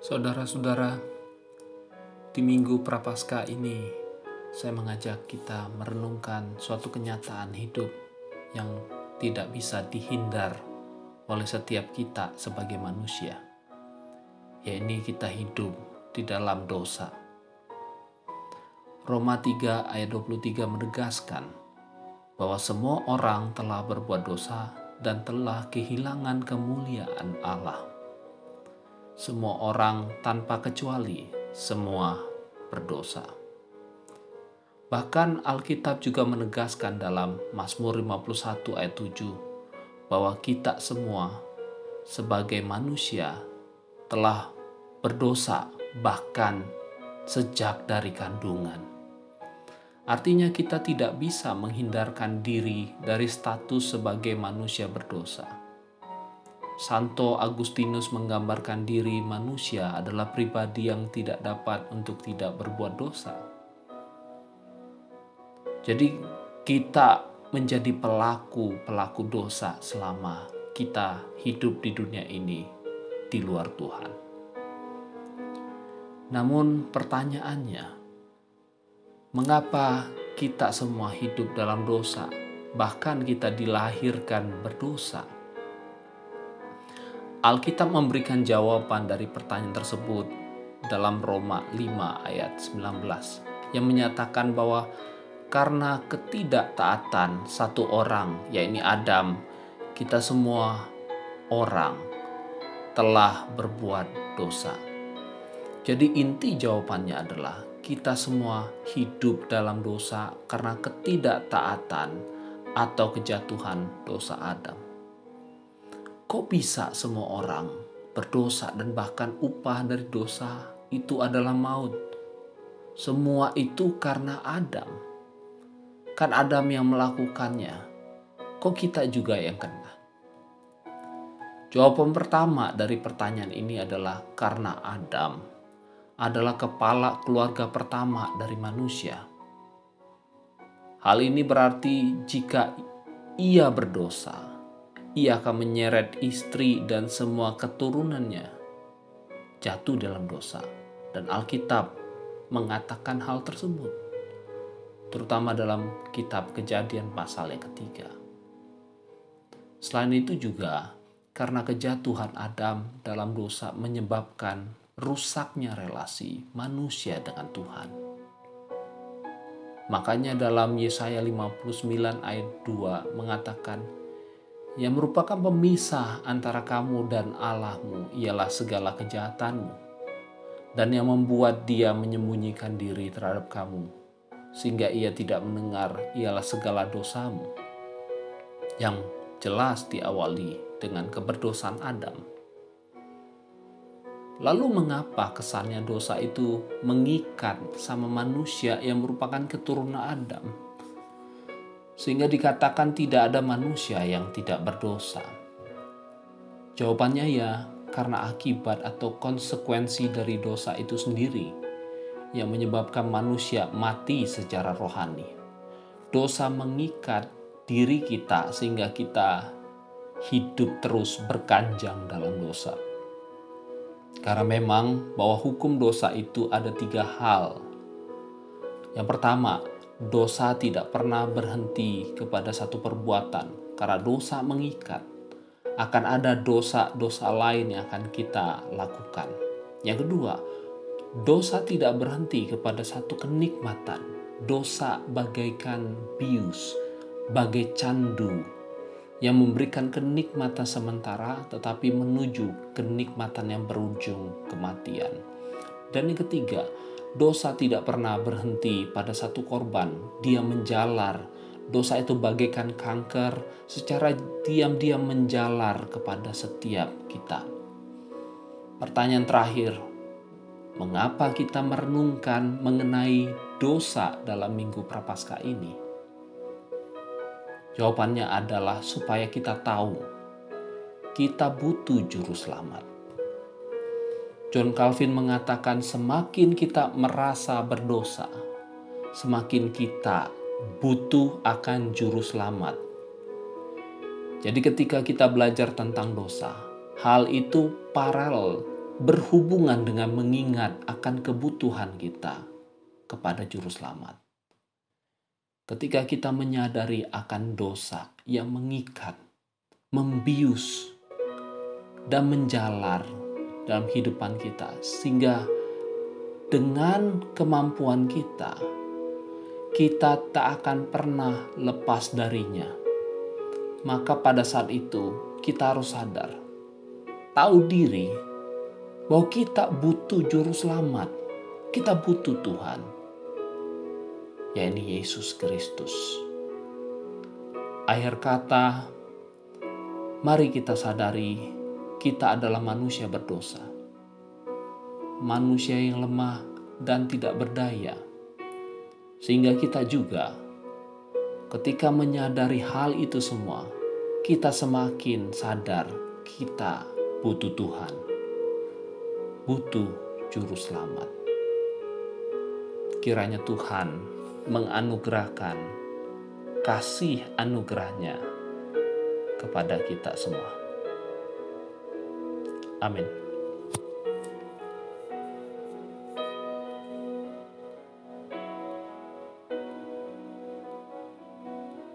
Saudara-saudara, di Minggu Prapaskah ini saya mengajak kita merenungkan suatu kenyataan hidup yang tidak bisa dihindar oleh setiap kita sebagai manusia. Yaitu kita hidup di dalam dosa. Roma 3 ayat 23 menegaskan bahwa semua orang telah berbuat dosa dan telah kehilangan kemuliaan Allah semua orang tanpa kecuali semua berdosa. Bahkan Alkitab juga menegaskan dalam Mazmur 51 ayat 7 bahwa kita semua sebagai manusia telah berdosa bahkan sejak dari kandungan. Artinya kita tidak bisa menghindarkan diri dari status sebagai manusia berdosa Santo Agustinus menggambarkan diri manusia adalah pribadi yang tidak dapat untuk tidak berbuat dosa. Jadi kita menjadi pelaku-pelaku dosa selama kita hidup di dunia ini di luar Tuhan. Namun pertanyaannya, mengapa kita semua hidup dalam dosa, bahkan kita dilahirkan berdosa? Alkitab memberikan jawaban dari pertanyaan tersebut dalam Roma 5 ayat 19 yang menyatakan bahwa karena ketidaktaatan satu orang yakni Adam kita semua orang telah berbuat dosa. Jadi inti jawabannya adalah kita semua hidup dalam dosa karena ketidaktaatan atau kejatuhan dosa Adam. Kok bisa semua orang berdosa dan bahkan upah dari dosa itu adalah maut? Semua itu karena Adam. Kan Adam yang melakukannya. Kok kita juga yang kena? Jawaban pertama dari pertanyaan ini adalah karena Adam adalah kepala keluarga pertama dari manusia. Hal ini berarti jika ia berdosa, ia akan menyeret istri dan semua keturunannya jatuh dalam dosa. Dan Alkitab mengatakan hal tersebut, terutama dalam kitab kejadian pasal yang ketiga. Selain itu juga, karena kejatuhan Adam dalam dosa menyebabkan rusaknya relasi manusia dengan Tuhan. Makanya dalam Yesaya 59 ayat 2 mengatakan, yang merupakan pemisah antara kamu dan Allahmu ialah segala kejahatanmu dan yang membuat dia menyembunyikan diri terhadap kamu sehingga ia tidak mendengar ialah segala dosamu yang jelas diawali dengan keberdosaan Adam. Lalu mengapa kesannya dosa itu mengikat sama manusia yang merupakan keturunan Adam? Sehingga dikatakan tidak ada manusia yang tidak berdosa? Jawabannya ya, karena akibat atau konsekuensi dari dosa itu sendiri yang menyebabkan manusia mati secara rohani. Dosa mengikat diri kita sehingga kita hidup terus berkanjang dalam dosa. Karena memang bahwa hukum dosa itu ada tiga hal. Yang pertama, dosa tidak pernah berhenti kepada satu perbuatan karena dosa mengikat. Akan ada dosa-dosa lain yang akan kita lakukan. Yang kedua, dosa tidak berhenti kepada satu kenikmatan. Dosa bagaikan bius, bagai candu yang memberikan kenikmatan sementara tetapi menuju kenikmatan yang berujung kematian. Dan yang ketiga, Dosa tidak pernah berhenti pada satu korban, dia menjalar. Dosa itu bagaikan kanker, secara diam-diam menjalar kepada setiap kita. Pertanyaan terakhir, mengapa kita merenungkan mengenai dosa dalam Minggu Prapaskah ini? Jawabannya adalah supaya kita tahu kita butuh juru selamat. John Calvin mengatakan semakin kita merasa berdosa, semakin kita butuh akan juru selamat. Jadi ketika kita belajar tentang dosa, hal itu paralel berhubungan dengan mengingat akan kebutuhan kita kepada Juru Selamat. Ketika kita menyadari akan dosa yang mengikat, membius, dan menjalar dalam kehidupan kita, sehingga dengan kemampuan kita, kita tak akan pernah lepas darinya. Maka, pada saat itu, kita harus sadar, tahu diri bahwa kita butuh juru selamat. Kita butuh Tuhan, yaitu Yesus Kristus. Akhir kata, mari kita sadari kita adalah manusia berdosa. Manusia yang lemah dan tidak berdaya. Sehingga kita juga ketika menyadari hal itu semua, kita semakin sadar kita butuh Tuhan butuh juru selamat. Kiranya Tuhan menganugerahkan kasih anugerahnya kepada kita semua. Amén.